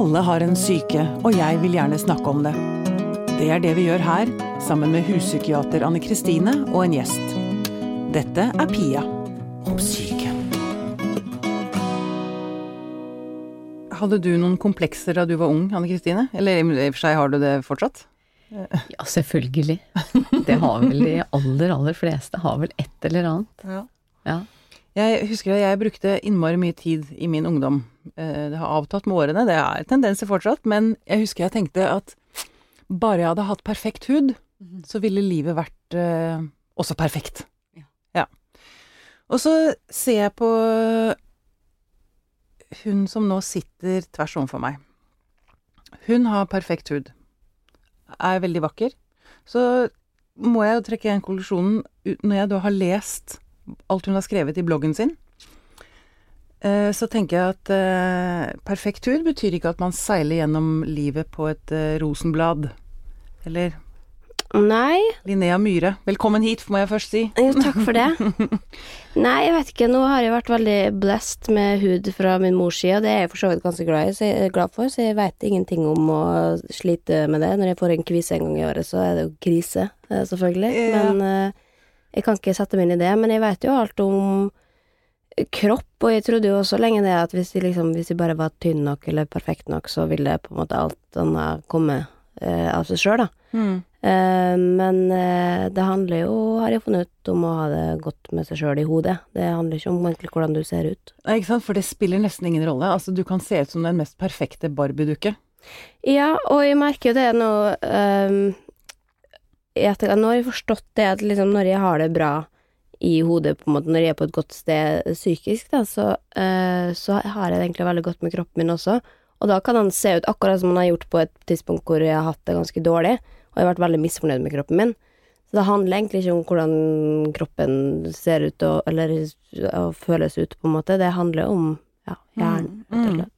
Alle har en syke, og jeg vil gjerne snakke om det. Det er det vi gjør her, sammen med huspsykiater Anne Kristine og en gjest. Dette er Pia om syke. Hadde du noen komplekser da du var ung, Anne Kristine? Eller i og for seg har du det fortsatt? Ja, selvfølgelig. Det har vel de aller, aller fleste. Har vel et eller annet. Ja. Ja. Jeg husker at jeg brukte innmari mye tid i min ungdom. Eh, Det har avtatt med årene, det er tendenser fortsatt, men jeg husker jeg tenkte at bare jeg hadde hatt perfekt hud, så ville livet vært eh, også perfekt. Ja. ja. Og så ser jeg på hun som nå sitter tvers overfor meg. Hun har perfekt hud. Er veldig vakker. Så må jeg jo trekke igjen konklusjonen når jeg da har lest alt hun har skrevet i bloggen sin. eh, Så tenker jeg at eh, perfekt hud betyr ikke at man seiler gjennom livet på et eh, rosenblad. Eller Nei, Linnea Myhre, velkommen hit, må jeg først si. jo takk for det. Nei, jeg vet ikke. Nå har jeg vært veldig blessed med hud fra min mors side, og det er jeg for så vidt ganske glad, i, så jeg glad for, så jeg vet ingenting om å slite med det. Når jeg får en kvise en gang i året, så er det jo krise, selvfølgelig. Ja. Men eh, jeg kan ikke sette meg inn i det. Men jeg vet jo alt om kropp, og jeg trodde jo også lenge det at hvis de, liksom, hvis de bare var tynn nok eller perfekt nok, så ville på en måte alt annet komme eh, av seg sjøl, da. Mm. Eh, men eh, det handler jo, har jeg funnet ut, om å ha det godt med seg sjøl i hodet. Det handler ikke om egentlig hvordan du ser ut. Nei, Ikke sant, for det spiller nesten ingen rolle. Altså, du kan se ut som den mest perfekte Barbie-dukke. Ja, og jeg merker jo det nå um, i etterkant. Nå har jeg forstått det at liksom når jeg har det bra i hodet, på en måte, når jeg er på et godt sted psykisk, da, så, uh, så har jeg det egentlig veldig godt med kroppen min også. Og da kan han se ut akkurat som han har gjort på et tidspunkt hvor jeg har hatt det ganske dårlig, og jeg har vært veldig misfornøyd med kroppen min. Så det handler egentlig ikke om hvordan kroppen ser ut og, eller og føles ut, på en måte. Det handler om ja, hjernen, rett og Mm. slett.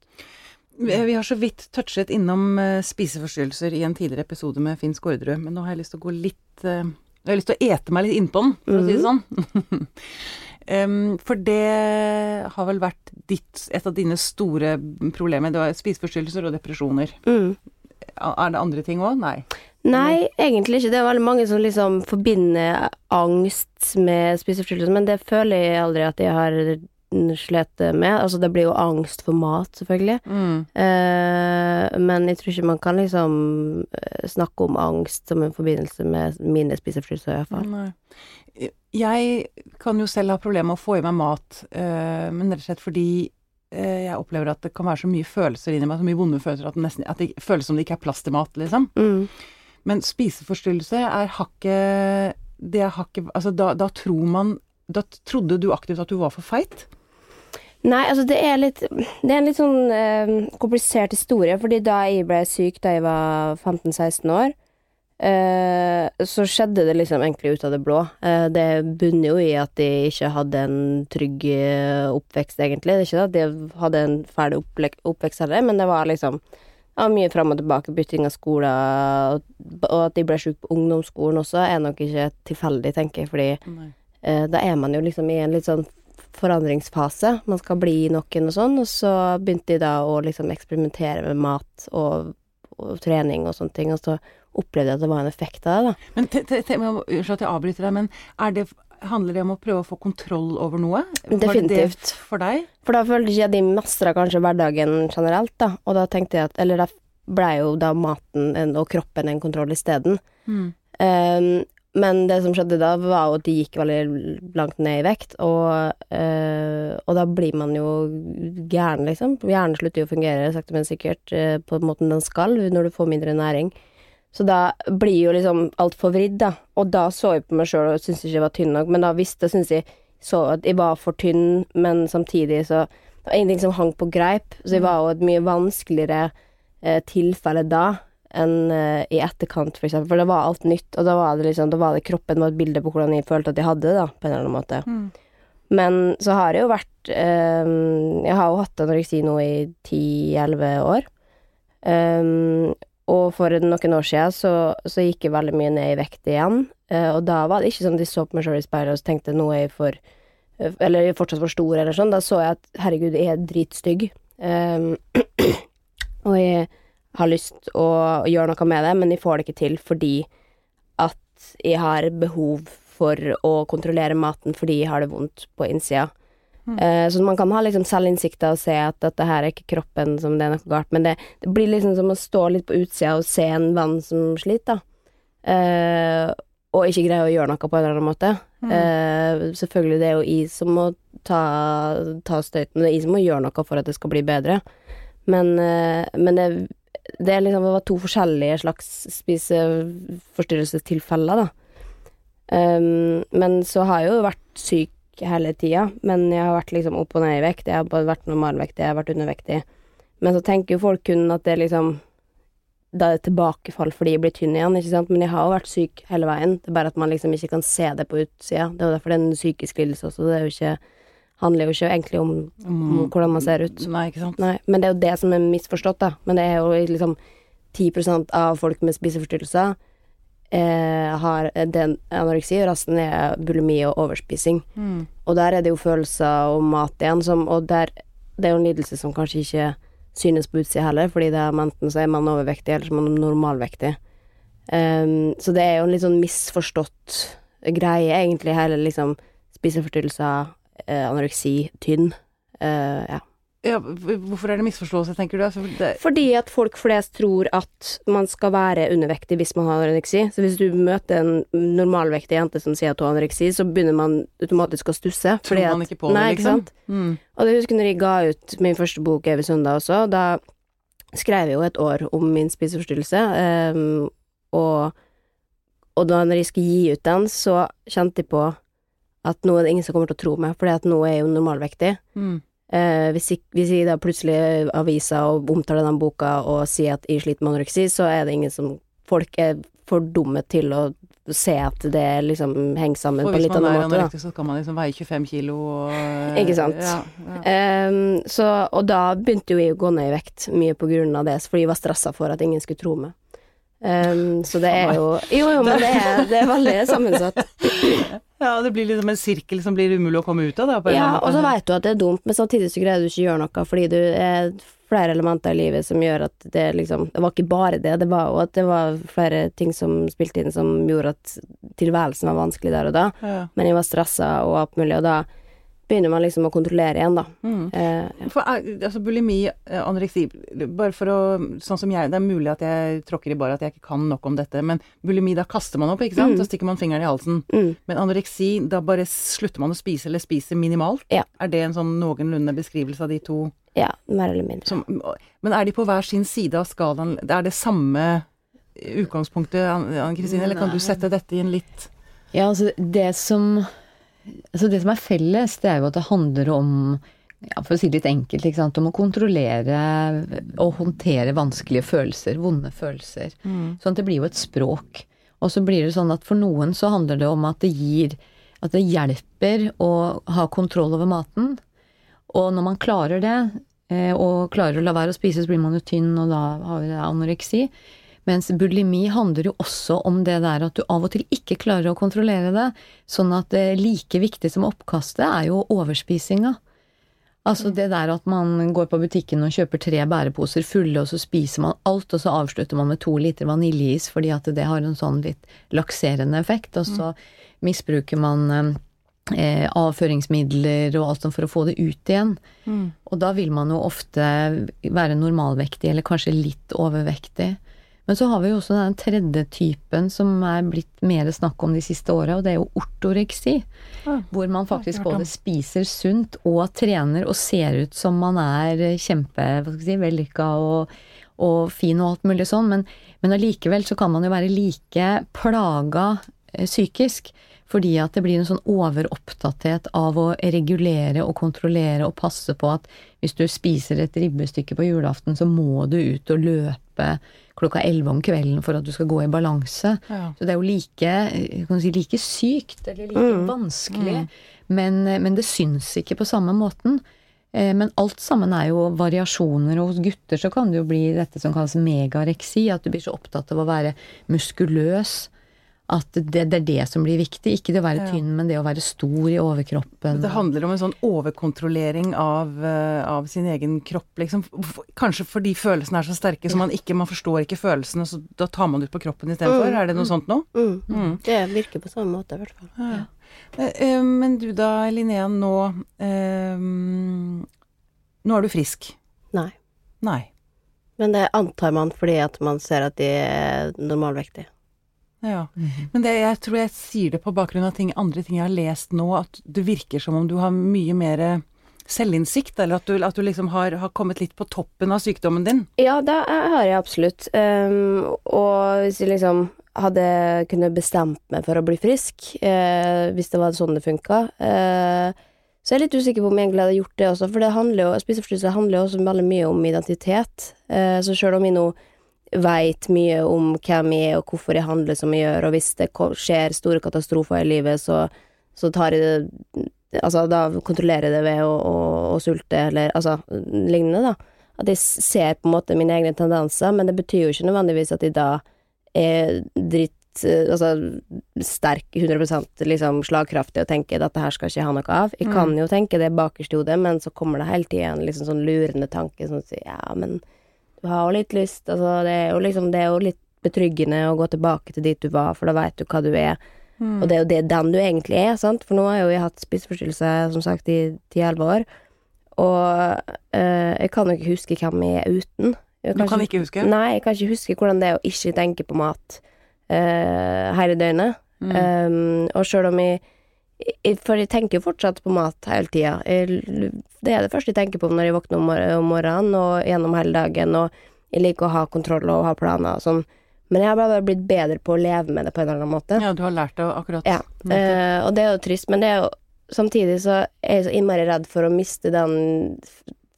Vi har så vidt touchet innom eh, spiseforstyrrelser i en tidligere episode med Finn Skårderud, men nå har jeg lyst til å gå litt eh, Jeg har lyst til å ete meg litt innpå den, for å si det sånn. Um, for det har vel vært ditt, et av dine store problemer. Det var spiseforstyrrelser og depresjoner. Mm. Er det andre ting òg? Nei. Nei, egentlig ikke. Det er veldig mange som liksom forbinder angst med spiseforstyrrelser, men det føler jeg aldri at jeg har slitt med. Altså, det blir jo angst for mat, selvfølgelig. Mm. Eh, men jeg tror ikke man kan liksom eh, snakke om angst som en forbindelse med mine spiseforstyrrelser, i hvert fall. Nei. Jeg kan jo selv ha problemer med å få i meg mat, eh, men rett og slett fordi eh, jeg opplever at det kan være så mye følelser inni meg, så mye vonde følelser, at det, nesten, at det føles som det ikke er plass til mat, liksom. Mm. Men spiseforstyrrelse er hakket Det er hakket Altså, da, da tror man Da trodde du aktivt at du var for feit? Nei, altså det er litt Det er en litt sånn eh, komplisert historie, fordi da jeg ble syk da jeg var 15-16 år, eh, så skjedde det liksom egentlig ut av det blå. Eh, det bunner jo i at jeg ikke hadde en trygg eh, oppvekst, egentlig. Det er ikke det at jeg hadde en ferdig oppvekst heller, men det var liksom ja, mye fram og tilbake, bytting av skoler, og, og at jeg ble syk på ungdomsskolen også, er nok ikke tilfeldig, tenker jeg, fordi Eh, da er man jo liksom i en litt sånn forandringsfase. Man skal bli noen og sånn, og så begynte de da å liksom eksperimentere med mat og, og trening og sånne ting, og så opplevde jeg at det var en effekt av det, da. Men Unnskyld at jeg avbryter deg, men er det, handler det om å prøve å få kontroll over noe? Definitivt. for deg? For da følte jeg at de mestra kanskje hverdagen generelt, da, og da tenkte jeg at Eller da blei jo da maten og kroppen en kontroll isteden. Mm. Um, men det som skjedde da, var jo at de gikk veldig langt ned i vekt, og, øh, og da blir man jo gæren, liksom. Hjernen slutter jo å fungere sakte, men sikkert eh, på måten den skal når du får mindre næring. Så da blir jo liksom alt forvridd, da. Og da så jeg på meg sjøl og syntes ikke jeg var tynn nok, men da visste synes jeg så at jeg var for tynn, men samtidig så Det var ingenting som hang på greip, så jeg var jo et mye vanskeligere eh, tilfelle da enn eh, i etterkant, for eksempel. For det var alt nytt, og da var det liksom Da var det kroppen var et bilde på hvordan jeg følte at jeg hadde det, da, på en eller annen måte. Mm. Men så har jeg jo vært um, Jeg har jo hatt anoreksi nå i 10-11 år. Um, og for noen år siden så, så gikk jeg veldig mye ned i vekt igjen. Uh, og da var det ikke sånn at jeg så på meg sjøl i speilet og så tenkte nå er jeg for Eller jeg er fortsatt for stor, eller sånn. Da så jeg at herregud, jeg er dritstygg. Um, og jeg har lyst å gjøre noe med det, men de får det ikke til fordi at jeg har behov for å kontrollere maten fordi jeg har det vondt på innsida. Mm. Uh, så man kan ha liksom selvinnsikter og se at dette her er ikke kroppen som det er noe galt, men det, det blir liksom som å stå litt på utsida og se en venn som sliter, da. Uh, og ikke greie å gjøre noe på en eller annen måte. Mm. Uh, selvfølgelig det er jo jeg som må ta, ta støyten, det er jeg som må gjøre noe for at det skal bli bedre. Men, men det, det liksom det var to forskjellige slags spiseforstyrrelsestilfeller, da. Um, men så har jeg jo vært syk hele tida, men jeg har vært liksom opp og ned i vekt. Jeg har bare vært normalvektig, jeg har vært undervektig. Men så tenker jo folk kun at det liksom Da er det tilbakefall fordi jeg blir tynn igjen, ikke sant. Men jeg har jo vært syk hele veien. Det er bare at man liksom ikke kan se det på utsida. Det er jo derfor det er en psykisk lidelse også. Det er jo ikke handler jo ikke egentlig om, om Mm. hvordan man ser ut. Nei, ikke sant. Nei, men det er jo det som er misforstått, da. Men det er jo liksom 10% av folk med spiseforstyrrelser eh, har den anoreksi, og resten er bulimi og overspising. Mm. Og der er det jo følelser og mat igjen som Og der Det er jo en lidelse som kanskje ikke synes på utsida heller, fordi det er enten så er man overvektig, eller så er man normalvektig. Um, så det er jo en litt sånn misforstått greie, egentlig, hele liksom spiseforstyrrelser, anoreksi, tynn. Eh, ja. Ja, hvorfor er det misforståelse, tenker du? Altså, det, Fordi at folk flest tror at man skal være undervektig hvis man har anoreksi. Så hvis du møter en normalvektig jente som sier at hun har anoreksi, så begynner man automatisk å stusse. tror fordi man at- ikke på det, Nei, liksom? Mm. Og det husker når jeg ga ut min første bok, Evig søndag også, da skrev jeg jo et år om min spiseforstyrrelse, ehm, og, og da når jeg skulle gi ut den, så kjente jeg på at nå er det ingen som kommer til å tro meg, at nå er jeg jo normalvektig. Mm. Eh, hvis, jeg, hvis jeg da plutselig aviser og omtaler den boka og sier at jeg sliter med anoreksi, så er det ingen som Folk er for dumme til å se at det liksom henger sammen på en litt annen måte For hvis man er anorektisk, så kan man liksom veie 25 kilo og Ikke sant? Ja, ja. Um, så, og da begynte jo jeg å gå ned i vekt, mye på grunn av det, fordi jeg var stressa for at ingen skulle tro meg. Um, så det er jo Jo, jo, men det er, det er veldig sammensatt. ja, det blir liksom en sirkel som blir umulig å komme ut av, da. På en Ja, og så veit vet du at det er dumt, men samtidig så greier du ikke å gjøre noe, fordi du er flere elementer i livet som gjør at det liksom Det var ikke bare det, det var jo at det var flere ting som spilte inn som gjorde at tilværelsen var vanskelig der og da, ja. men jeg var stressa og alt mulig, og da begynner man liksom å kontrollere igjen, da. Mm. Eh, ja. For, er- altså bulimi, eh, anoreksi Bare for å Sånn som jeg Det er mulig at jeg tråkker i bare at jeg ikke kan nok om dette, men bulimi, da kaster man opp, ikke sant? Mm. Så stikker man fingeren i halsen. Mm. Men anoreksi, da bare slutter man å spise, eller spiser minimalt. Ja. Er det en sånn noenlunde beskrivelse av de to ja, mer eller mindre. som Men er de på hver sin side av skalaen? Er det samme utgangspunktet, Anne Kristine, eller kan du sette dette i en litt Ja, altså det som Altså det som er felles, det er jo at det handler om ja, For å si det litt enkelt, sant, om å kontrollere og håndtere vanskelige følelser, vonde følelser. Sånn at det blir jo et språk. Og så blir det sånn at for noen så handler det om at det gir At det hjelper å ha kontroll over maten. Og når man klarer det, eh, og klarer å la være å spise, så blir man jo tynn, og da har vi anoreksi. Mens bulimi handler jo også om det der at du av og til ikke klarer å kontrollere det. Sånn at det like viktig som oppkastet er jo overspisinga. Altså det der at man går på butikken og kjøper tre bæreposer fulle, og så spiser man alt, og så avslutter man med to liter vaniljeis fordi at det har en sånn litt lakserende effekt, og så misbruker man eh, avføringsmidler og alt sånt for å få det ut igjen. Og da vil man jo ofte være normalvektig, eller kanskje litt overvektig. Men så har vi jo også den tredje typen som er blitt mer snakk om de siste åra, og det er jo ortoreksi. Ja, Hvor man faktisk både spiser sunt og trener og ser ut som man er kjempe, hva si, vellykka og, og fin og alt mulig sånn, men, men allikevel så kan man jo være like plaga eh, psykisk. Fordi at det blir en sånn overopptatthet av å regulere og kontrollere og passe på at hvis du spiser et ribbestykke på julaften, så må du ut og løpe klokka elleve om kvelden for at du skal gå i balanse. Ja. Så det er jo like, eh, kan si, like sykt, eller like Mm. vanskelig, men, men det syns ikke på samme måten. Eh, Men alt sammen er jo variasjoner, og hos gutter så kan det jo bli dette som kalles megareksi, at du blir så opptatt av å være muskuløs At det, det er det som blir viktig. Ikke det å være Ja. tynn, men det å være stor i overkroppen. Det handler om en sånn overkontrollering av, eh, av sin egen kropp, liksom. Kanskje fordi følelsene er så sterke, så man ikke Man forstår ikke følelsene, så da tar man det ut på kroppen istedenfor. Mm. Er det noe sånt nå? Mm. Mm. Det virker på samme måte, i hvert fall. Ja. Eh, eh, Men du da, Linnea, nå um, Nå er du frisk. Nei. Nei. Men det antar man fordi at man ser at de er normalvektige. Ja. Mhm. Men det, jeg tror jeg sier det på bakgrunn av ting, andre ting jeg har lest nå, at det virker som om du har mye mer selvinnsikt, eller at du, at du liksom har, har kommet litt på toppen av sykdommen din. Ja, det har jeg absolutt. Um, og hvis jeg liksom hadde kunnet bestemt meg for å bli frisk, uh, hvis det var sånn det funka, uh, så er jeg litt usikker på om jeg egentlig hadde gjort det også, for det handler jo, spiseforstyrrelser handler jo også veldig mye om identitet. Uh, så sjøl om jeg nå veit mye om hvem jeg er og hvorfor jeg handler som jeg gjør, og hvis det skjer store katastrofer i livet, så, så tar jeg det Altså, da kontrollerer jeg det ved å, å, å sulte, eller altså lignende, da. At jeg ser på en måte mine egne tendenser, men det betyr jo ikke nødvendigvis at jeg da er dritt eh, Altså sterk, 100% liksom slagkraftig og tenker dette her skal ikke ha noe av. Jeg kan jo tenke det bakerst i hodet, men så kommer det hele tida en liksom sånn lurende tanke som sier ja, men har litt lyst, altså det er liksom Det er jo litt betryggende å gå tilbake til dit du var, for da veit du hva du er. Og det er jo det den du egentlig er, sant. For nå har jo jeg hatt spiseforstyrrelse, som sagt, i ti-elleve år. Og øh, jeg kan jo ikke huske hvem jeg er uten. Jeg Du kan ikke huske? Nei, jeg kan ikke huske hvordan det er å ikke tenke på mat her hele døgnet. Mm. Um, og sjøl om jeg, jeg For jeg tenker jo fortsatt på mat hele tida. Det er det første jeg tenker på når jeg våkner om, morgenen og gjennom hele dagen. Og jeg liker å ha kontroll og ha planer og sånn. Men jeg har bare blitt bedre på å leve med det på en eller annen måte. Ja, du har lært det akkurat. Ja, eh, og det er jo trist, men det er jo samtidig så er jeg så innmari redd for å miste den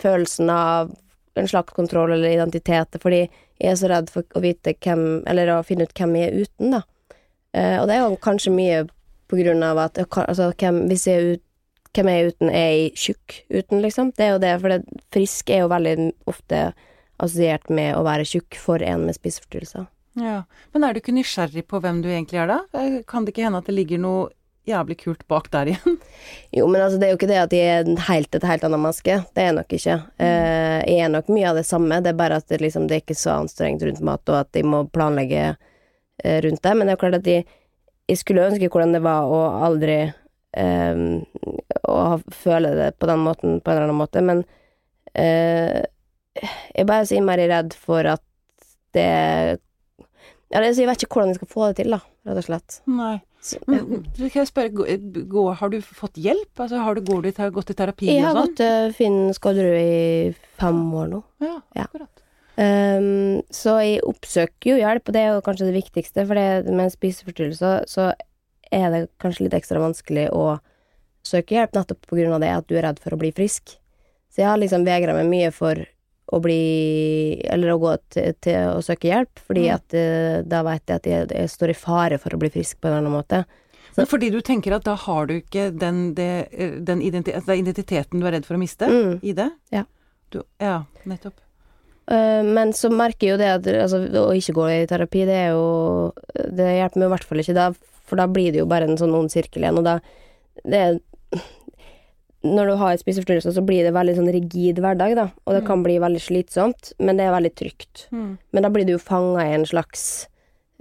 følelsen av en slags kontroll eller identitet, fordi jeg er så redd for å vite hvem, eller å finne ut hvem jeg er uten, da. Eh, og det er jo kanskje mye på grunn av at altså, hvem, hvis jeg er ut, hvem jeg er uten, er jeg tjukk uten, liksom. Det er jo det, for det, frisk er jo veldig ofte assosiert med å være tjukk for en med spiseforstyrrelser. Ja. Men er du ikke nysgjerrig på hvem du egentlig er da? Eh, Kan det ikke hende at det ligger noe jævlig kult bak der igjen? Jo, men altså, det er jo ikke det at jeg er helt, et helt annet menneske. Det er jeg nok ikke. Eh, jeg er nok mye av det samme, det er bare at det, liksom, det er ikke så anstrengt rundt mat, og at jeg må planlegge eh, rundt det. Men det er jo klart at jeg, jeg skulle ønske hvordan det var å aldri eh, å føle det på den måten, på en eller annen måte, men eh, jeg er bare så innmari redd for at det Ja, det, så jeg vet ikke hvordan jeg skal få det til, da, rett og slett. Nei. Så, Men, kan jeg spørre, gå- har du fått hjelp? Altså, har du, går du, gått i terapi Jeg har sånn? gått til Finn Skålerud i fem år nå. Ja, Ja. Ehm, så jeg oppsøker jo hjelp, og det er jo kanskje det viktigste, for det, med en spiseforstyrrelse så er det kanskje litt ekstra vanskelig å søke hjelp, nettopp på grunn av det at du er redd for å bli frisk. Så jeg har liksom vegra meg mye for å bli Eller å gå til, til å søke hjelp, fordi Mm. at eh, da veit jeg at jeg, jeg står i fare for å bli frisk på en eller annen måte. Men fordi du tenker at da har du ikke den, det, den identi altså, identiteten du er redd for å miste Mm. i det? Ja. Du, ja, nettopp. Eh, men så merker jeg jo det at altså, å ikke gå i terapi, det er jo Det hjelper meg i hvert fall ikke da, for da blir det jo bare en sånn ond sirkel igjen, og da det er, Når du har en spiseforstyrrelse, så blir det veldig sånn rigid hverdag, da, og det kan bli veldig slitsomt, men det er veldig trygt. Mm. Men da blir du jo fanga i en slags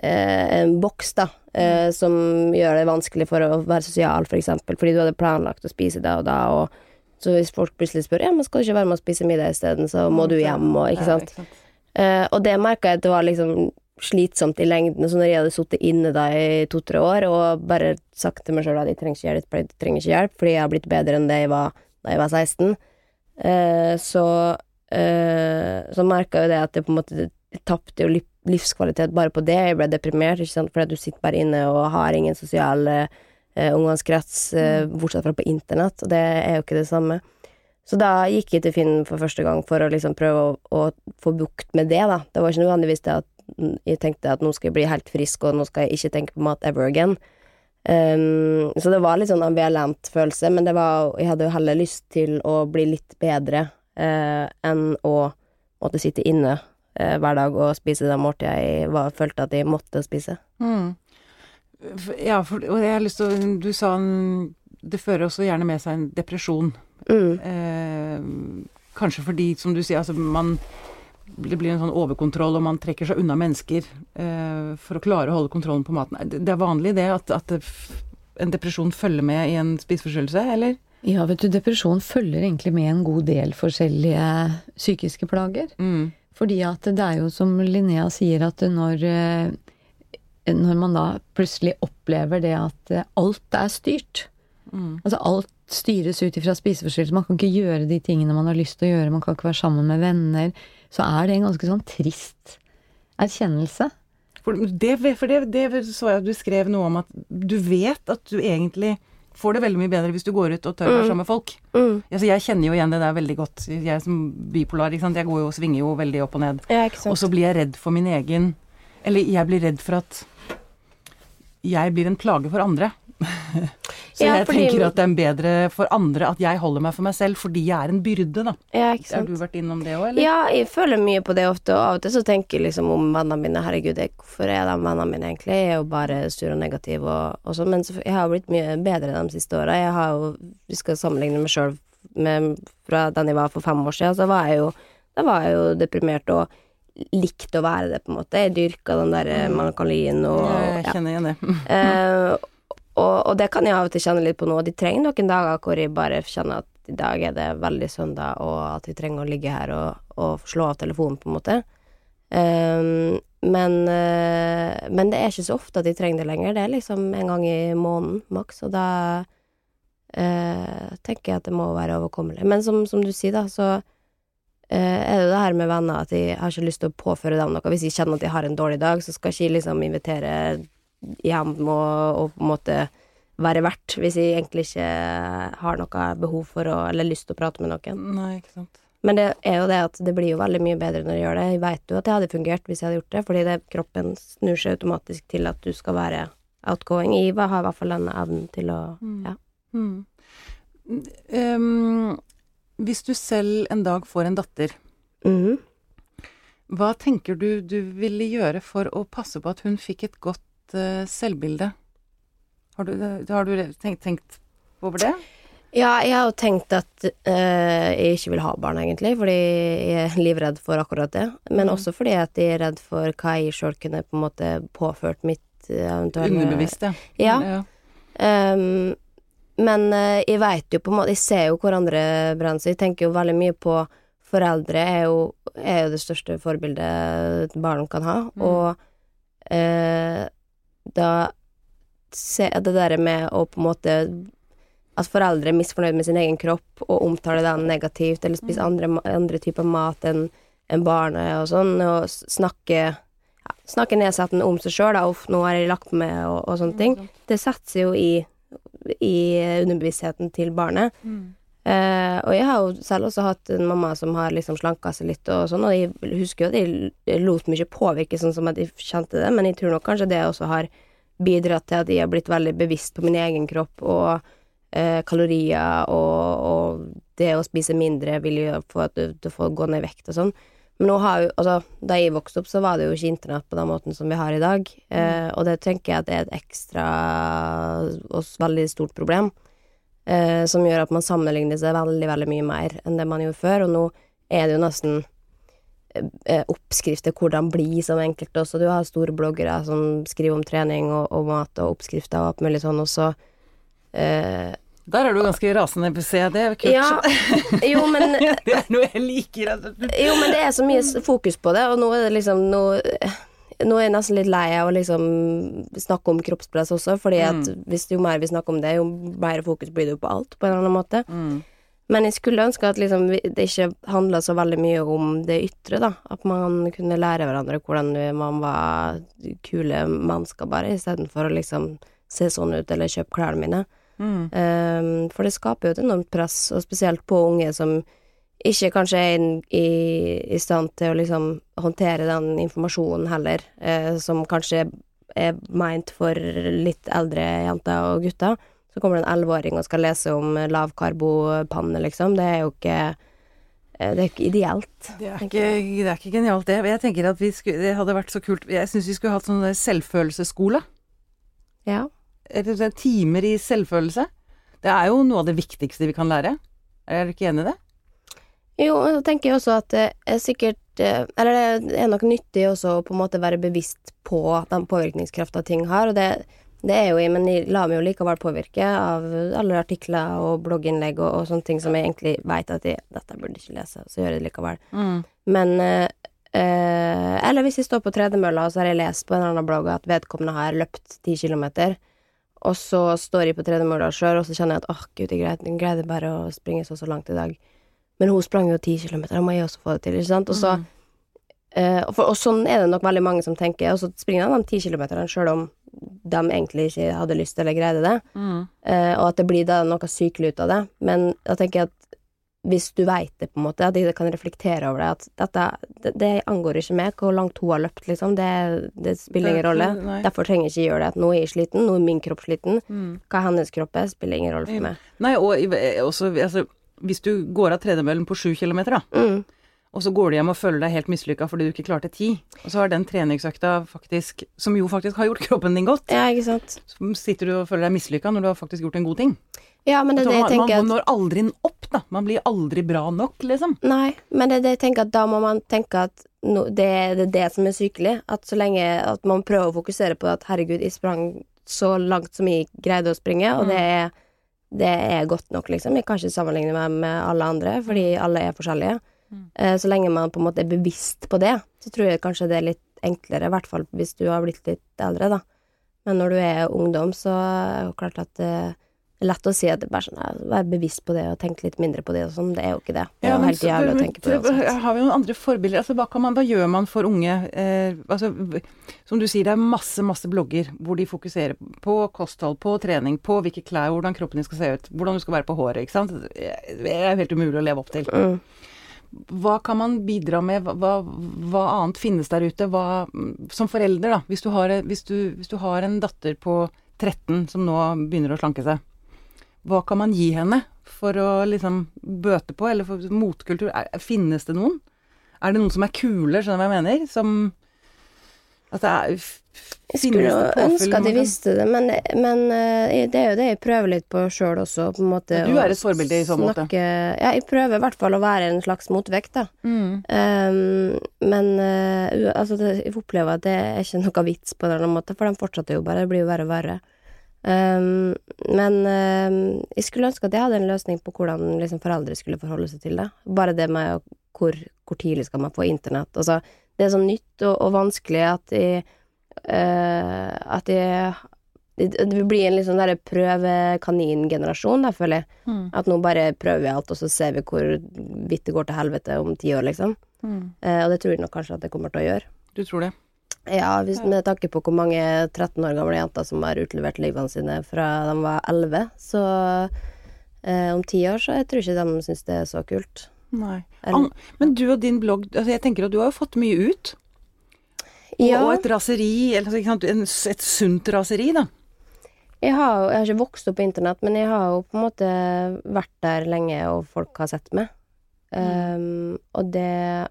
eh, en boks, da, eh, som gjør det vanskelig for å være sosial, for eksempel, fordi du hadde planlagt å spise det og da, og så hvis folk plutselig spør ja, men skal du ikke være med og spise middag isteden, så må du hjem, og ikke Ja, sant. Uh, og det merka jeg at det var liksom slitsomt i lengden. Så når jeg hadde sittet inne da i to-tre år og bare sagt til meg sjøl at jeg trenger ikke hjelp, jeg trenger ikke hjelp, fordi jeg har blitt bedre enn det jeg var da jeg var 16, uh, så, uh, så merka jo det at jeg på en måte tapte jo livskvalitet bare på det. Jeg ble deprimert, ikke sant, fordi du sitter bare inne og har ingen sosial eh, omgangskrets, eh, bortsett fra på internett, og det er jo ikke det samme. Så da gikk jeg til Finn for første gang for å liksom prøve å, å få bukt med det, da. Det var ikke nødvendigvis det at mm, jeg tenkte at nå skal jeg bli helt frisk, og nå skal jeg ikke tenke på mat ever again. Um, så det var litt sånn ambivalent følelse, men det var, jeg hadde jo heller lyst til å bli litt bedre uh, enn å måtte sitte inne uh, hver dag og spise det måltidet jeg var, følte at jeg måtte spise. Mm. Ja, for, og jeg har lyst til å Du sa en, det fører også gjerne med seg en depresjon. Mm. Eh, kanskje fordi, som du sier, altså man det blir en sånn overkontroll, og man trekker seg unna mennesker eh, for å klare å holde kontrollen på maten. Det, er vanlig det at, at en depresjon følger med i en spiseforstyrrelse, eller? Ja, vet du, depresjon følger egentlig med en god del forskjellige psykiske plager. Mm. Fordi at det er jo som Linnea sier, at når, eh, når man da plutselig opplever det at eh, alt er styrt, Mm. altså alt styres ut ifra spiseforstyrrelser, man kan ikke gjøre de tingene man har lyst til å gjøre, man kan ikke være sammen med venner, så er det en ganske sånn trist erkjennelse. For, det, for det, det så jeg at du skrev noe om at du vet at du egentlig får det veldig mye bedre hvis du går ut og tør å være Mm. sammen med folk. Mm. Altså, jeg kjenner jo igjen det der veldig godt. Jeg som bipolar, ikke sant. Jeg går jo og svinger jo veldig opp og ned. Ja, Og så blir jeg redd for min egen Eller jeg blir redd for at jeg blir en plage for andre. så Ja, jeg fordi- tenker at det er bedre for andre at jeg holder meg for meg selv, fordi jeg er en byrde, da. Ja, Har du vært innom det òg, eller? Ja, jeg føler mye på det ofte, og av og til så tenker jeg liksom om vennene mine Herregud, jeg, hvorfor er de vennene mine egentlig? Jeg er jo bare sur og negativ og, og sånn. Men så, jeg har jo blitt mye bedre de siste åra. Jeg har jo Vi skal sammenligne meg sjøl fra den jeg var for fem år siden, så var jeg jo Da var jeg jo deprimert og likte å være det, på en måte. Jeg dyrka den der eh, melankolien og Jeg kjenner igjen det. uh, og, og det kan jeg av og til kjenne litt på nå. De trenger noen dager hvor jeg bare kjenner at i dag er det veldig søndag, og at jeg trenger å ligge her og, og slå av telefonen, på en måte. Eh, men, uh, men det er ikke så ofte at de trenger det lenger. Det er liksom en gang i måneden maks, og da tenker jeg at det må være overkommelig. Men som, som du sier, da, så er det det her med venner at jeg har ikke lyst til å påføre dem noe. Hvis jeg kjenner at jeg har en dårlig dag, så skal ikke jeg liksom invitere hjem og, og på en måte være verdt, hvis jeg egentlig ikke har noe behov for å, eller lyst til å prate med noen. Nei, ikke sant. Men det er jo det at det blir jo veldig mye bedre når jeg gjør det. Jeg veit jo at det hadde fungert hvis jeg hadde gjort det, fordi det, kroppen snur seg automatisk til at du skal være outgoing. Jeg har i hvert fall den evnen til å Mm. Ja. Mm. Um, hvis du selv en dag får en datter, mm. hva tenker du du ville gjøre for å passe på at hun fikk et godt uh, selvbilde? Har du, har du tenkt, tenkt over det? Ja, jeg har jo tenkt at uh, jeg ikke vil ha barn, egentlig, fordi jeg er livredd for akkurat det. Men Mm. også fordi at jeg er redd for hva jeg sjøl kunne på en måte påført mitt eh, eventuelle Underbevisst, ja. Ja. ja. Men eh, jeg veit jo på en måte Jeg ser jo hvor andre brenner, så jeg tenker jo veldig mye på Foreldre er jo, er jo det største forbildet et barn kan ha, Mm. og eh, da se, Det der med å på en måte At foreldre er misfornøyd med sin egen kropp og omtaler den negativt, eller spiser andre, andre typer mat enn en barnet og sånn, og snakker snakke ja, snakke nedsettende om seg sjøl, nå har jeg lagt meg, og, og sånne ting. det setter seg jo i, i underbevisstheten til barnet. Mm. Eh, og jeg har jo selv også hatt en mamma som har liksom slanka seg litt og sånn, og jeg husker jo at jeg lot meg ikke påvirke sånn som at jeg kjente det, men jeg tror nok kanskje det også har bidratt til at jeg har blitt veldig bevisst på min egen kropp og eh, kalorier og, og det å spise mindre vil jo få at du, du får gå ned i vekt og sånn. Men har altså, da jeg vokste opp, så var det jo ikke internett på den måten som vi har i dag. Eh, og det tenker jeg at er et ekstra og veldig stort problem. Eh, som gjør at man sammenligner seg veldig, veldig mye mer enn det man gjorde før. Og nå er det jo nesten eh, oppskrifter hvordan bli som enkelte også. Du har store bloggere som skriver om trening og, og mat og oppskrifter og alt mulig sånn, og så eh, Der er du ganske rasende, ser jeg. Det er kult. Ja, jo, men det er noe jeg liker. altså. Jo, men det er så mye fokus på det, og nå er det liksom Nå, nå er jeg nesten litt lei av å liksom snakke om kroppspress også, fordi at hvis jo mer vi snakker om det, jo mer fokus blir det jo på alt, på en eller annen måte. Mm. Men jeg skulle ønske at liksom det ikke handla så veldig mye om det ytre, da. At man kunne lære hverandre hvordan man var kule mennesker, bare, istedenfor å liksom se sånn ut eller kjøpe klærne mine. Mm. Um, for det skaper jo et enormt press, og spesielt på unge som ikke kanskje er i, i stand til å liksom håndtere den informasjonen heller, eh, som kanskje er meint for litt eldre jenter og gutter. Så kommer det en elleveåring og skal lese om lavkarbopanne, liksom. Det er jo ikke eh, Det er ikke ideelt. Det er ikke, det er ikke genialt, det. Jeg tenker at vi skulle, det hadde vært så kult Jeg syns vi skulle hatt sånn selvfølelsesskole. Ja. Timer i selvfølelse. Det er jo noe av det viktigste vi kan lære. Er du ikke enig i det? Jo, men så tenker jeg også at det er sikkert eh, Eller det er nok nyttig også å på en måte være bevisst på den påvirkningskrafta ting har, og det, det er jo jeg, men jeg lar meg jo likevel påvirke av alle artikler og blogginnlegg og, og sånne ting som jeg egentlig veit at jeg, dette burde ikke lese, så gjør jeg det likevel. Men eh, eh, Eller hvis jeg står på tredemølla, og så har jeg lest på en eller annen blogg at vedkommende har løpt ti kilometer, og så står jeg på tredemølla sjøl, og så kjenner jeg at åh, gud, jeg greide, bare å springe så så langt i dag. Men hun sprang jo ti kilometer, da må jeg også få det til, ikke sant? Og så eh, og, for, og sånn er det nok veldig mange som tenker, og så springer de ti kilometerne sjøl om de egentlig ikke hadde lyst eller greide det, eh, og at det blir da noe sykelig ut av det. Men da tenker jeg at hvis du veit det, på en måte, at de kan reflektere over det, at dette det, det angår ikke meg hvor langt hun har løpt, liksom, det, det spiller ingen rolle. nei. Derfor trenger jeg ikke gjøre det. At nå er jeg sliten, nå er min kropp sliten. Mm. Hva hennes kropp er, spiller ingen rolle for meg. Nei, og også altså, Hvis du går av tredemøllen på sju kilometer, da, Mm. og så går du hjem og føler deg helt mislykka fordi du ikke klarte ti, og så har den treningsøkta faktisk Som jo faktisk har gjort kroppen din godt, Ja, ikke sant. så sitter du og føler deg mislykka når du har faktisk gjort en god ting. Ja, men det er det jeg man, tenker man når aldri opp, da. Man blir aldri bra nok, liksom. Nei, men det er det jeg tenker at da må man tenke at no, det, er- det det som er sykelig. At så lenge at man prøver å fokusere på at herregud, jeg sprang så langt som jeg greide å springe, og det er, det er godt nok, liksom. Jeg kan ikke sammenligne meg med alle andre, fordi alle er forskjellige. Eh, Så lenge man på en måte er bevisst på det, så tror jeg kanskje det er litt enklere, i hvert fall hvis du har blitt litt eldre, da. Men når du er ungdom, så er det klart at er lett å si at det bare sånn, ja, vær bevisst på det og tenk litt mindre på det og sånn. Det er jo ikke det. Det er jo helt jævlig å tenke på det Også. Har vi noen andre forbilder? Altså, hva, kan man, hva gjør man for unge? Eh, altså, som du sier, det er masse, masse blogger hvor de fokuserer på kosthold, på trening, på hvilke klær, hvordan kroppen din skal se ut, hvordan du skal være på håret, ikke sant. Det er helt umulig å leve opp til. Mm. Hva kan man bidra med? Hva, hva annet finnes der ute? Hva, som forelder, da. Hvis du, har, hvis, du, hvis du har en datter på 13 som nå begynner å slanke seg, hva kan man gi henne for å liksom bøte på, eller for motkultur? Er, finnes det noen? Er det noen som er kule, skjønner du hva jeg mener? Som At det er Jeg skulle jo ønske at jeg visste det, men, men eh, det er jo det jeg prøver litt på sjøl også, på en måte. Du er et forbilde i så måte. Ja, jeg prøver i hvert fall å være en slags motvekt, da. Mm. Um, men uh, altså, det, jeg opplever at det er ikke noe vits på den måten, for de fortsetter jo bare, det blir jo verre og verre. Um, men um, jeg skulle ønske at jeg hadde en løsning på hvordan liksom, foreldre skulle forholde seg til det. Bare det med hvor, hvor tidlig skal man få internett. Altså, det er så nytt og, og vanskelig at jeg uh, At jeg det, vil en litt sånn derre prøvekaningenerasjon, føler jeg. Mm. At nå bare prøver vi alt, og så ser vi hvor vidt det går til helvete om ti år, liksom. Mm. Uh, og det tror jeg nok kanskje at det kommer til å gjøre. Du tror det? Ja, hvis, med tanke på hvor mange 13 år gamle jenter som har utlevert livene sine fra de var 11, så eh, om ti år så jeg tror ikke de syns det er så kult. Nei. Eller- men du og din blogg, altså jeg tenker at du har jo fått mye ut. Og, Ja, og et raseri, eller altså, et sunt raseri, da. jeg har, jeg har ikke vokst opp på internett, men jeg har jo på en måte vært der lenge, og folk har sett meg. Um, og det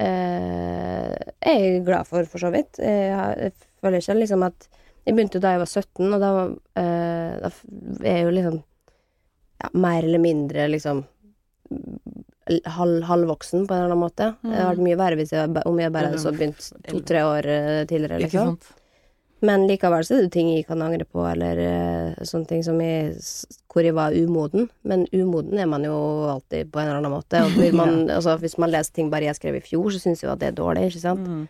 eh, er jeg glad for, for så vidt. Jeg, har, jeg føler ikke liksom at Jeg begynte da jeg var 17, og da, eh, da er jeg jo liksom ja, mer eller mindre liksom halv, halvvoksen på en eller annen måte. Det hadde vært mye verre hvis jeg, om jeg bare hadde så begynt to-tre år eh, tidligere, Ikke liksom. Men likevel så er det ting jeg kan angre på, eller uh, sånne ting som jeg, hvor jeg var umoden. Men umoden er man jo alltid på en eller annen måte. Og man, altså, hvis man leser ting bare jeg skrev i fjor, så syns jeg at det er dårlig, ikke sant. Mm.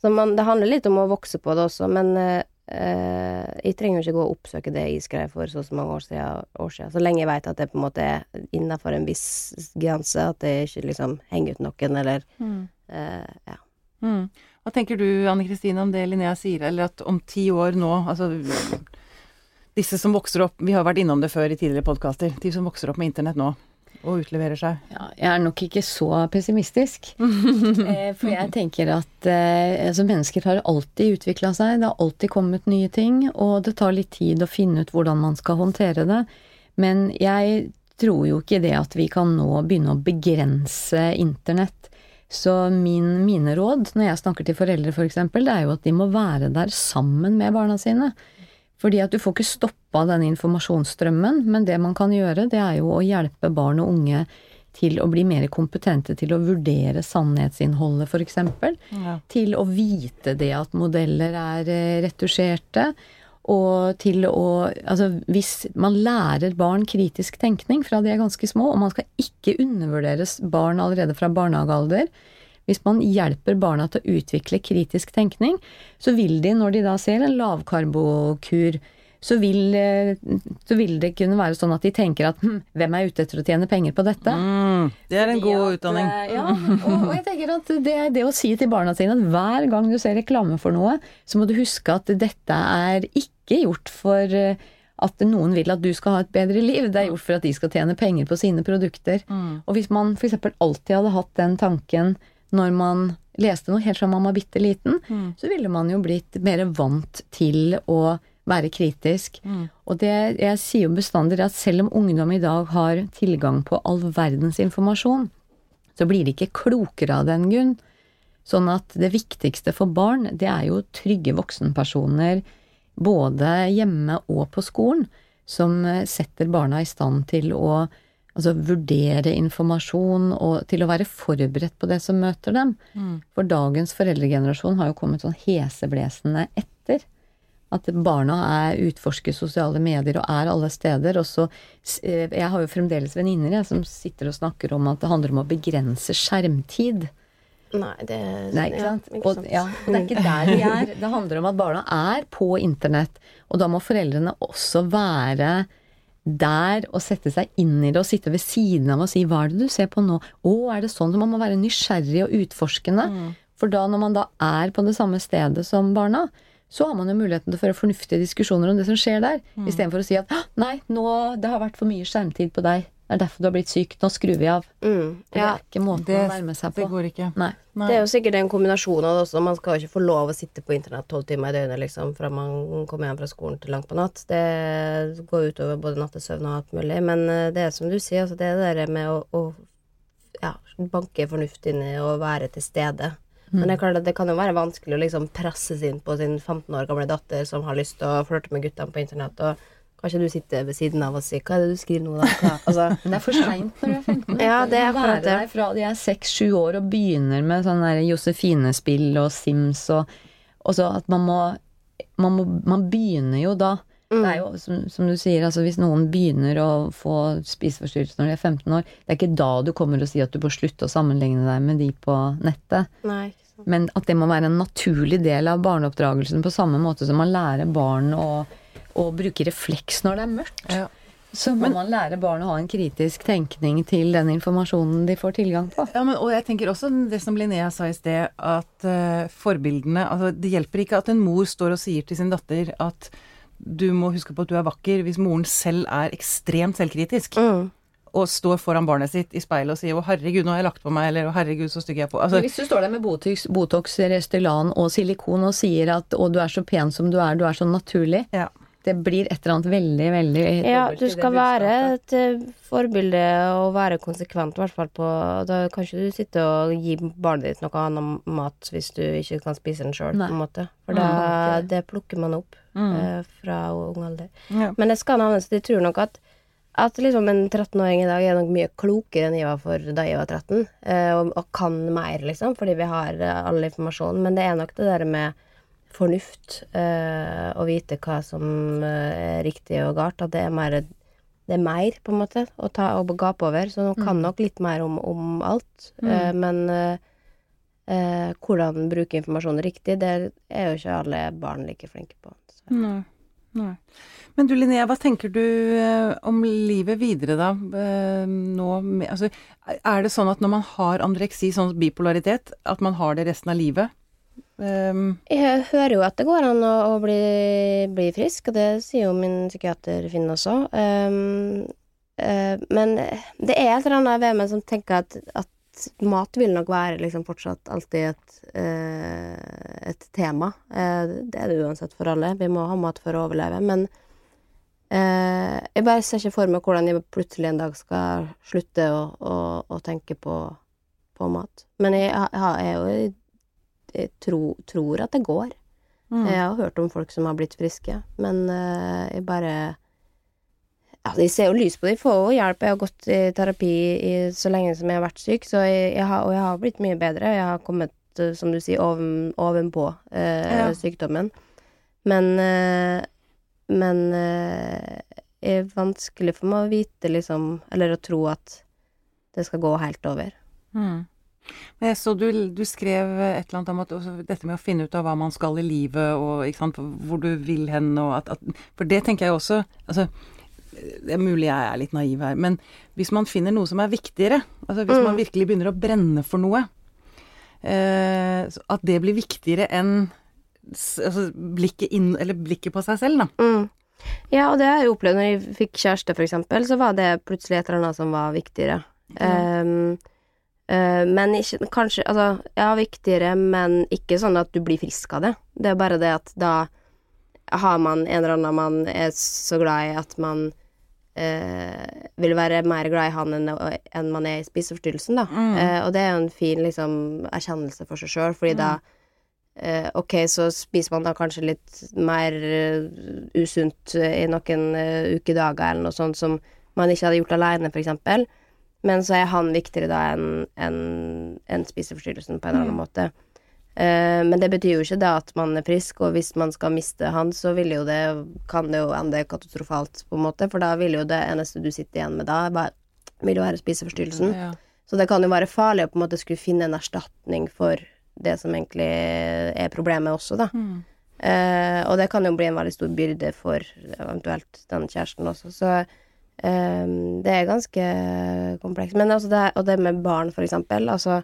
Så man, det handler litt om å vokse på det også, men uh, jeg trenger jo ikke gå og oppsøke det jeg skrev for så så mange år siden, år siden. Så lenge jeg vet at det på en måte er innafor en viss grense, at det ikke liksom henger ut noen, eller Mm. uh, ja. Mm. Hva tenker du, Anne Kristine, om det Linnea sier, eller at om ti år nå, altså disse som vokser opp, vi har vært innom det før i tidligere podkaster, de som vokser opp med internett nå og utleverer seg. Ja, jeg er nok ikke så pessimistisk. eh, for jeg tenker at eh, altså mennesker har alltid utvikla seg, det har alltid kommet nye ting, og det tar litt tid å finne ut hvordan man skal håndtere det. Men jeg tror jo ikke det at vi kan nå begynne å begrense internett. Så min, mine råd når jeg snakker til foreldre f.eks., for eksempel, det er jo at de må være der sammen med barna sine. Fordi at du får ikke stoppa den informasjonsstrømmen, men det man kan gjøre, det er jo å hjelpe barn og unge til å bli mer kompetente til å vurdere sannhetsinnholdet, f.eks. Ja. Til å vite det at modeller er eh, retusjerte. Og til å Altså, hvis man lærer barn kritisk tenkning fra de er ganske små, og man skal ikke undervurderes barn allerede fra barnehagealder Hvis man hjelper barna til å utvikle kritisk tenkning, så vil de, når de da ser en lavkarbokur, så vil, eh, så vil det kunne være sånn at de tenker at hm, hvem er ute etter å tjene penger på dette? Mm, det er en Fordi god at, utdanning. eh, Ja, og, og jeg tenker at det det å si til barna sine at hver gang du ser reklame for noe, så må du huske at dette er ikke gjort for eh, at noen vil at du skal ha et bedre liv, det er gjort for at de skal tjene penger på sine produkter. Mm. Og hvis man f.eks. alltid hadde hatt den tanken når man leste noe helt fra man var bitte liten, Mm. så ville man jo blitt mer vant til å være kritisk. Mm. Og det jeg sier jo bestandig, er at selv om ungdom i dag har tilgang på all verdens informasjon, så blir de ikke klokere av den grunn. Sånn at det viktigste for barn, det er jo trygge voksenpersoner, både hjemme og på skolen, som eh, setter barna i stand til å altså, vurdere informasjon og til å være forberedt på det som møter dem. Mm. For dagens foreldregenerasjon har jo kommet sånn heseblesende etter. At barna er utforsker sosiale medier og er alle steder. Og så eh, Jeg har jo fremdeles venninner som sitter og snakker om at det handler om å begrense skjermtid. Nei, det Nei, ikke ja, sant? Og, ja, det er ikke der de er. Det handler om at barna er på internett, og da må foreldrene også være der og sette seg inn i det og sitte ved siden av og si 'hva er det du ser på nå'? 'Å, er det sånn?' Så man må være nysgjerrig og utforskende. Mm. For da, når man da er på det samme stedet som barna, så har man jo muligheten til å føre fornuftige diskusjoner om det som skjer der, Mm. istedenfor å si at 'nei, nå, det har vært for mye skjermtid på deg', det er derfor du har blitt syk, nå skrur vi av'. Mm, Det er ikke måten Det, å nærme seg på. det går ikke. Nei. Nei. Det er jo sikkert en kombinasjon av det også. Man skal jo ikke få lov å sitte på internett tolv timer i døgnet liksom, fra man kommer hjem fra skolen til langt på natt. Det går utover både nattesøvn og alt mulig. Men eh, det er som du sier, altså, det er det der med å, å ja, banke fornuft inn i og være til stede. Men det er klart at det kan jo være vanskelig å liksom presses inn på sin 15 år gamle datter som har lyst til å flørte med guttene på internett, og kanskje du sitter ved siden av og sier 'hva er det du skriver nå', da? Altså, det er for seint når du er 15. Ja, det er akkurat det. fra de er 6-7 år og begynner med sånn der Josefine-spill og Sims og Og så at man må Man, må, man begynner jo da. Mm. Det er jo som, som du sier, altså hvis noen begynner å få spiseforstyrrelser når de er 15 år, det er ikke da du kommer og sier at du bør slutte å sammenligne deg med de på nettet. nei. Men at det må være en naturlig del av barneoppdragelsen på samme måte som man lærer barn å, å bruke refleks når det er mørkt. Ja. Så må man lære barn å ha en kritisk tenkning til den informasjonen de får tilgang på. Ja, men, og jeg tenker også det som Linnea sa i sted, at uh, forbildene Altså, det hjelper ikke at en mor står og sier til sin datter at du må huske på at du er vakker, hvis moren selv er ekstremt selvkritisk. Mm. Og står foran barnet sitt i speilet og sier 'Å, herregud, nå har jeg lagt på meg', eller 'Å, herregud, så stygg jeg er på'. Altså, Hvis du står der med Botox, Botox Restylan og silikon og sier at 'å, du er så pen som du er, du er så naturlig', ja. det blir et eller annet veldig, veldig Ja, du skal være et eh, forbilde og være konsekvent, i hvert fall på Da kan ikke du sitte og gi barnet ditt noe annet mat hvis du ikke kan spise den sjøl, på en måte. For Mm, da, det plukker man opp Mm. eh, fra ung alder. Ja. Men det skal nevnes, de tror nok at at liksom en 13-åring i dag er nok mye klokere enn jeg var for da jeg var 13, eh, og, og kan mer, liksom, fordi vi har eh, all informasjon. Men det er nok det der med fornuft, eh, å vite hva som er riktig og galt, at det er mer det er mer, på en måte, å ta og gape over. Så de kan nok litt mer om, om alt. Eh, men hvordan bruke informasjonen riktig, det er jo ikke alle barn like flinke på. Så. Nei. Nei. Men du Linnea, hva tenker du eh, om livet videre da? Eh, nå altså, er det sånn at når man har andreksi, sånn bipolaritet, at man har det resten av livet? Um, Jeg hører jo at det går an å, å bli, bli frisk, og det sier jo min psykiater Finn også. Um, uh, men det er et eller annet ved meg som tenker at, at mat vil nok være liksom fortsatt alltid et, eh, et tema. Eh, det er det uansett for alle. Vi må ha mat for å overleve. Men eh, jeg bare ser ikke for meg hvordan jeg plutselig en dag skal slutte å, å, å tenke på, på mat. Men jeg, jeg, jeg jeg tro, tror at det går. Mm. Jeg har hørt om folk som har blitt friske, men eh, jeg bare Ja, de ser jo lys på det. De får jo hjelp. Jeg har gått i terapi i, så lenge som jeg har vært syk, så jeg, jeg har, og jeg har blitt mye bedre. Jeg har kommet, eh, som du sier, oven, ovenpå eh, Ja. sykdommen. Men eh, Men eh, det er vanskelig for meg å vite, liksom, eller å tro at det skal gå helt over. Mm. Men jeg så du, du skrev et eller annet om at dette med å finne ut av hva man skal i livet, og sant, hvor du vil hen, og at, at For det tenker jeg også altså, Det er mulig jeg er litt naiv her, men hvis man finner noe som er viktigere, altså hvis Mm. man virkelig begynner å brenne for noe, eh, at det blir viktigere enn altså, blikket, inn, eller blikket på seg selv, da. Mm. Ja, og det har jeg opplevd når jeg fikk kjæreste, for eksempel, så var det plutselig et eller annet som var viktigere. Mm. Um, uh, men ikke Kanskje Altså, ja, viktigere, men ikke sånn at du blir frisk av det. Det er bare det at da har man en eller annen man er så glad i at man eh, vil være mer glad i han enn, enn man er i spiseforstyrrelsen, da. Mm. Eh, og det er jo en fin liksom, erkjennelse for seg sjøl, fordi da eh, Ok, så spiser man da kanskje litt mer uh, usunt eh, i noen uh, ukedager eller noe sånt som man ikke hadde gjort aleine, eksempel. Men så er han viktigere da enn en, enn spiseforstyrrelsen på en eller annen måte. Eh, men det betyr jo ikke det at man er frisk, og hvis man skal miste han, så vil jo det, kan det jo ende katastrofalt, på en måte, for da vil jo det eneste du sitter igjen med da, bare, vil jo være spiseforstyrrelsen. Ja. Så det kan jo være farlig å på en måte skulle finne en erstatning for det som egentlig er problemet også, da. Mm. Eh, og det kan jo bli en veldig stor byrde for eventuelt den kjæresten også, så eh, det er ganske komplekst. Men altså det, og det med barn, for eksempel, altså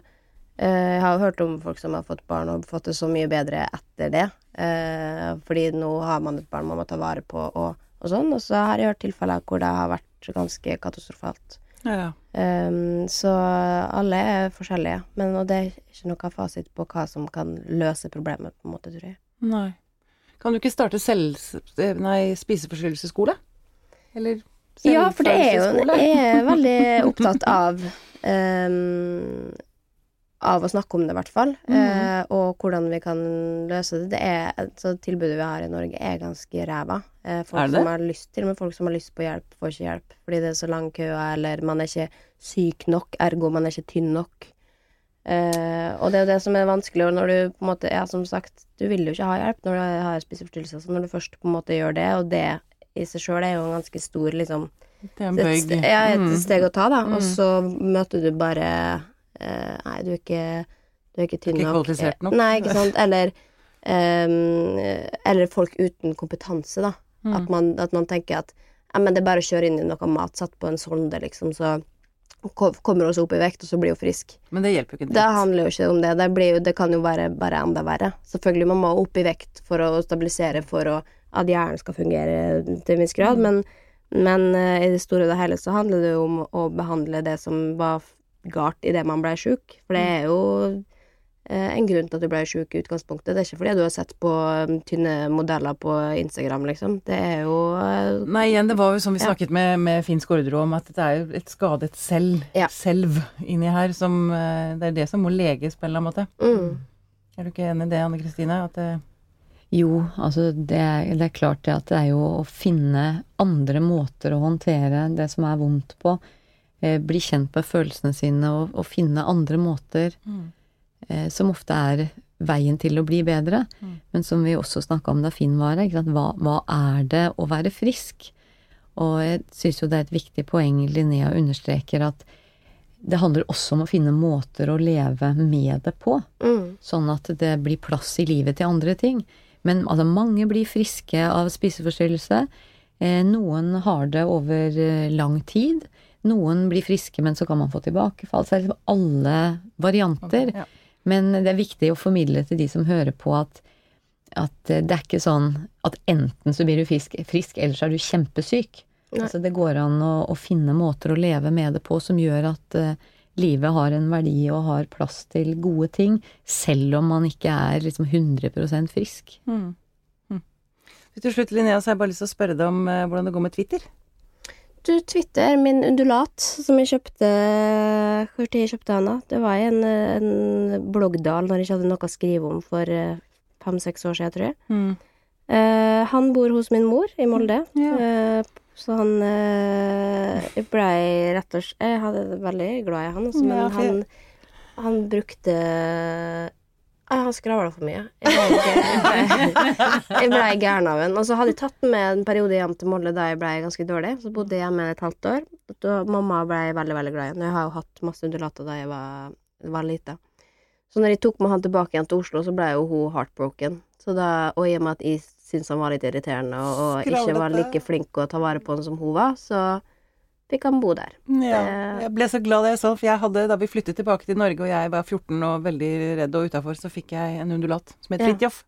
Jeg har jo hørt om folk som har fått barn og fått det så mye bedre etter det. Eh, fordi nå har man et barn man må ta vare på og, og sånn, og så har jeg hørt tilfeller hvor det har vært ganske katastrofalt. Ja. Um, så alle er forskjellige, men og det er ikke noe fasit på hva som kan løse problemet, på en måte, tror jeg. Nei. Kan du ikke starte selv... Nei, spiseforstyrrelsesskole? Eller Ja, for det er jo? Jeg er veldig opptatt av um, Av å snakke om det, i hvert fall. Mm. eh, og hvordan vi kan løse det. Det er så Tilbudet vi har i Norge, er ganske ræva. Eh, folk Er det som har lyst, til og med folk som har lyst på hjelp, får ikke hjelp fordi det er så lang kø, eller man er ikke syk nok, ergo man er ikke tynn nok. Eh, og det er jo det som er vanskelig, og når du på en måte Ja, som sagt, du vil jo ikke ha hjelp når du har spiseforstyrrelser, så når du først på en måte gjør det, og det i seg sjøl er jo en ganske stor liksom Det er en bøyg. ja, et Mm. steg å ta, da. Mm. Og så møter du bare Nei, du er ikke Du er ikke tynn Ikke nok. kvalifisert nok. Nei, ikke sant. Eller um, Eller folk uten kompetanse, da. Mm. At, man, at man tenker at ja, men det er bare å kjøre inn i noe mat satt på en sonde, liksom, så kommer hun seg opp i vekt, og så blir hun frisk. Men det hjelper jo ikke Det handler jo ikke om det. Det, blir jo, det kan jo være bare enda verre. Selvfølgelig, man må opp i vekt for å stabilisere, for å, at hjernen skal fungere til en viss grad, men, men eh, i det store og det hele så handler det jo om å behandle det som var galt idet man ble sjuk. For det er jo eh, en grunn til at du ble sjuk i utgangspunktet. Det er ikke fordi du har sett på um, tynne modeller på Instagram, liksom. Det er jo eh, Nei, igjen, det var jo som vi Ja. snakket med, med Finn Skårderud om, at det er jo et skadet selv, Ja. selv inni her, som eh, Det er det som må leges på en eller annen måte. mm, Er du ikke enig i det, Anne Kristine? At det Jo, altså det er, det er klart det at det er jo å finne andre måter å håndtere det som er vondt på. Eh, bli kjent med følelsene sine og, og finne andre måter eh, som ofte er veien til å bli bedre. Mm. Men som vi også snakka om da Finn var her. Hva, hva er det å være frisk? Og jeg syns jo det er et viktig poeng Linnea understreker at det handler også om å finne måter å leve med det på mm, sånn at det blir plass i livet til andre ting. Men altså, mange blir friske av spiseforstyrrelse. Eh, noen har det over eh, lang tid. Noen blir friske, men så kan man få tilbakefall. Så det er liksom alle varianter. Ja. Men det er viktig å formidle til de som hører på, at, at det er ikke sånn at enten så blir du frisk, frisk eller så er du kjempesyk. Altså, det går an å, å finne måter å leve med det på som gjør at eh, livet har en verdi og har plass til gode ting, selv om man ikke er liksom 100% frisk. Mm. Mm. Til slutt, Linnea, så har jeg bare lyst til å spørre deg om eh, hvordan det går med Twitter. Du, Twitter, min undulat, som jeg kjøpte Hvor tid jeg kjøpte den, da? Det var i en, en bloggdal når jeg ikke hadde noe å skrive om for eh, fem-seks år siden, tror jeg. Mm. Uh, han bor hos min mor i Molde. Ja. uh, så han uh, blei rett og slett Jeg hadde veldig glad i han, også, men Ja, han, han brukte Han skravla for mye. Jeg ble, ble gæren av ham. Og så hadde jeg tatt med en periode hjem til Molde da jeg ble ganske dårlig. Så bodde jeg hjemme et halvt år. Da mamma ble veldig, veldig glad i han. Jeg har jo hatt masse undulater da jeg var, var lita. Så når jeg tok med han tilbake igjen til Oslo, så ble jo hun heartbroken. Så da, og i og med at jeg syntes han var litt irriterende og, og ikke var like flink å ta vare på han som hun var, så fikk kan bo der. Ja, jeg ble så glad da jeg så, for jeg hadde, da vi flyttet tilbake til Norge og jeg var 14 og veldig redd og utafor, så fikk jeg en undulat som het Ja. Fridtjof.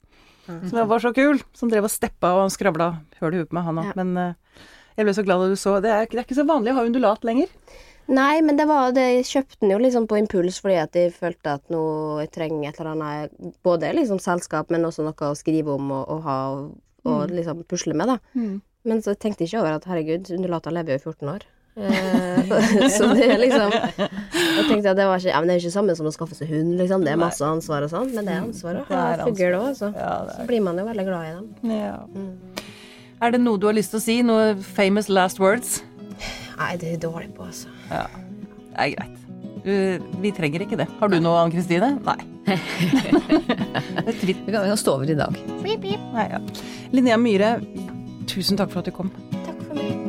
Som var så kul. Som drev og steppa og skravla høl i huet på meg, han òg. Ja. Men eh, jeg ble så glad da du så. Det er, det er ikke så vanlig å ha undulat lenger. Nei, men det var det, jeg kjøpte den jo liksom på impuls fordi at jeg følte at nå jeg trenger et eller annet Både liksom selskap, men også noe å skrive om og, og ha og, og liksom pusle med, da. Men så tenkte jeg ikke over at herregud, undulater lever jo i 14 år. Eh, så det er liksom Jeg tenkte at det var ikke Ja, men det er jo ikke samme som å skaffe seg hund, liksom. Det er masse ansvar og sånn, men det er ansvar å ha er fugl òg. Så blir man jo veldig glad i dem. er, Mm. er det noe du har lyst til å si? Noe famous last words? Nei, det er jeg dårlig på, altså. Ja, det er greit. Du, vi trenger ikke det. Har du noe, Ann Kristine? Nei. Er. Vi kan, vi kan stå over i dag. Nei, ja. Linnea Myhre, tusen takk for at du kom. Takk for meg.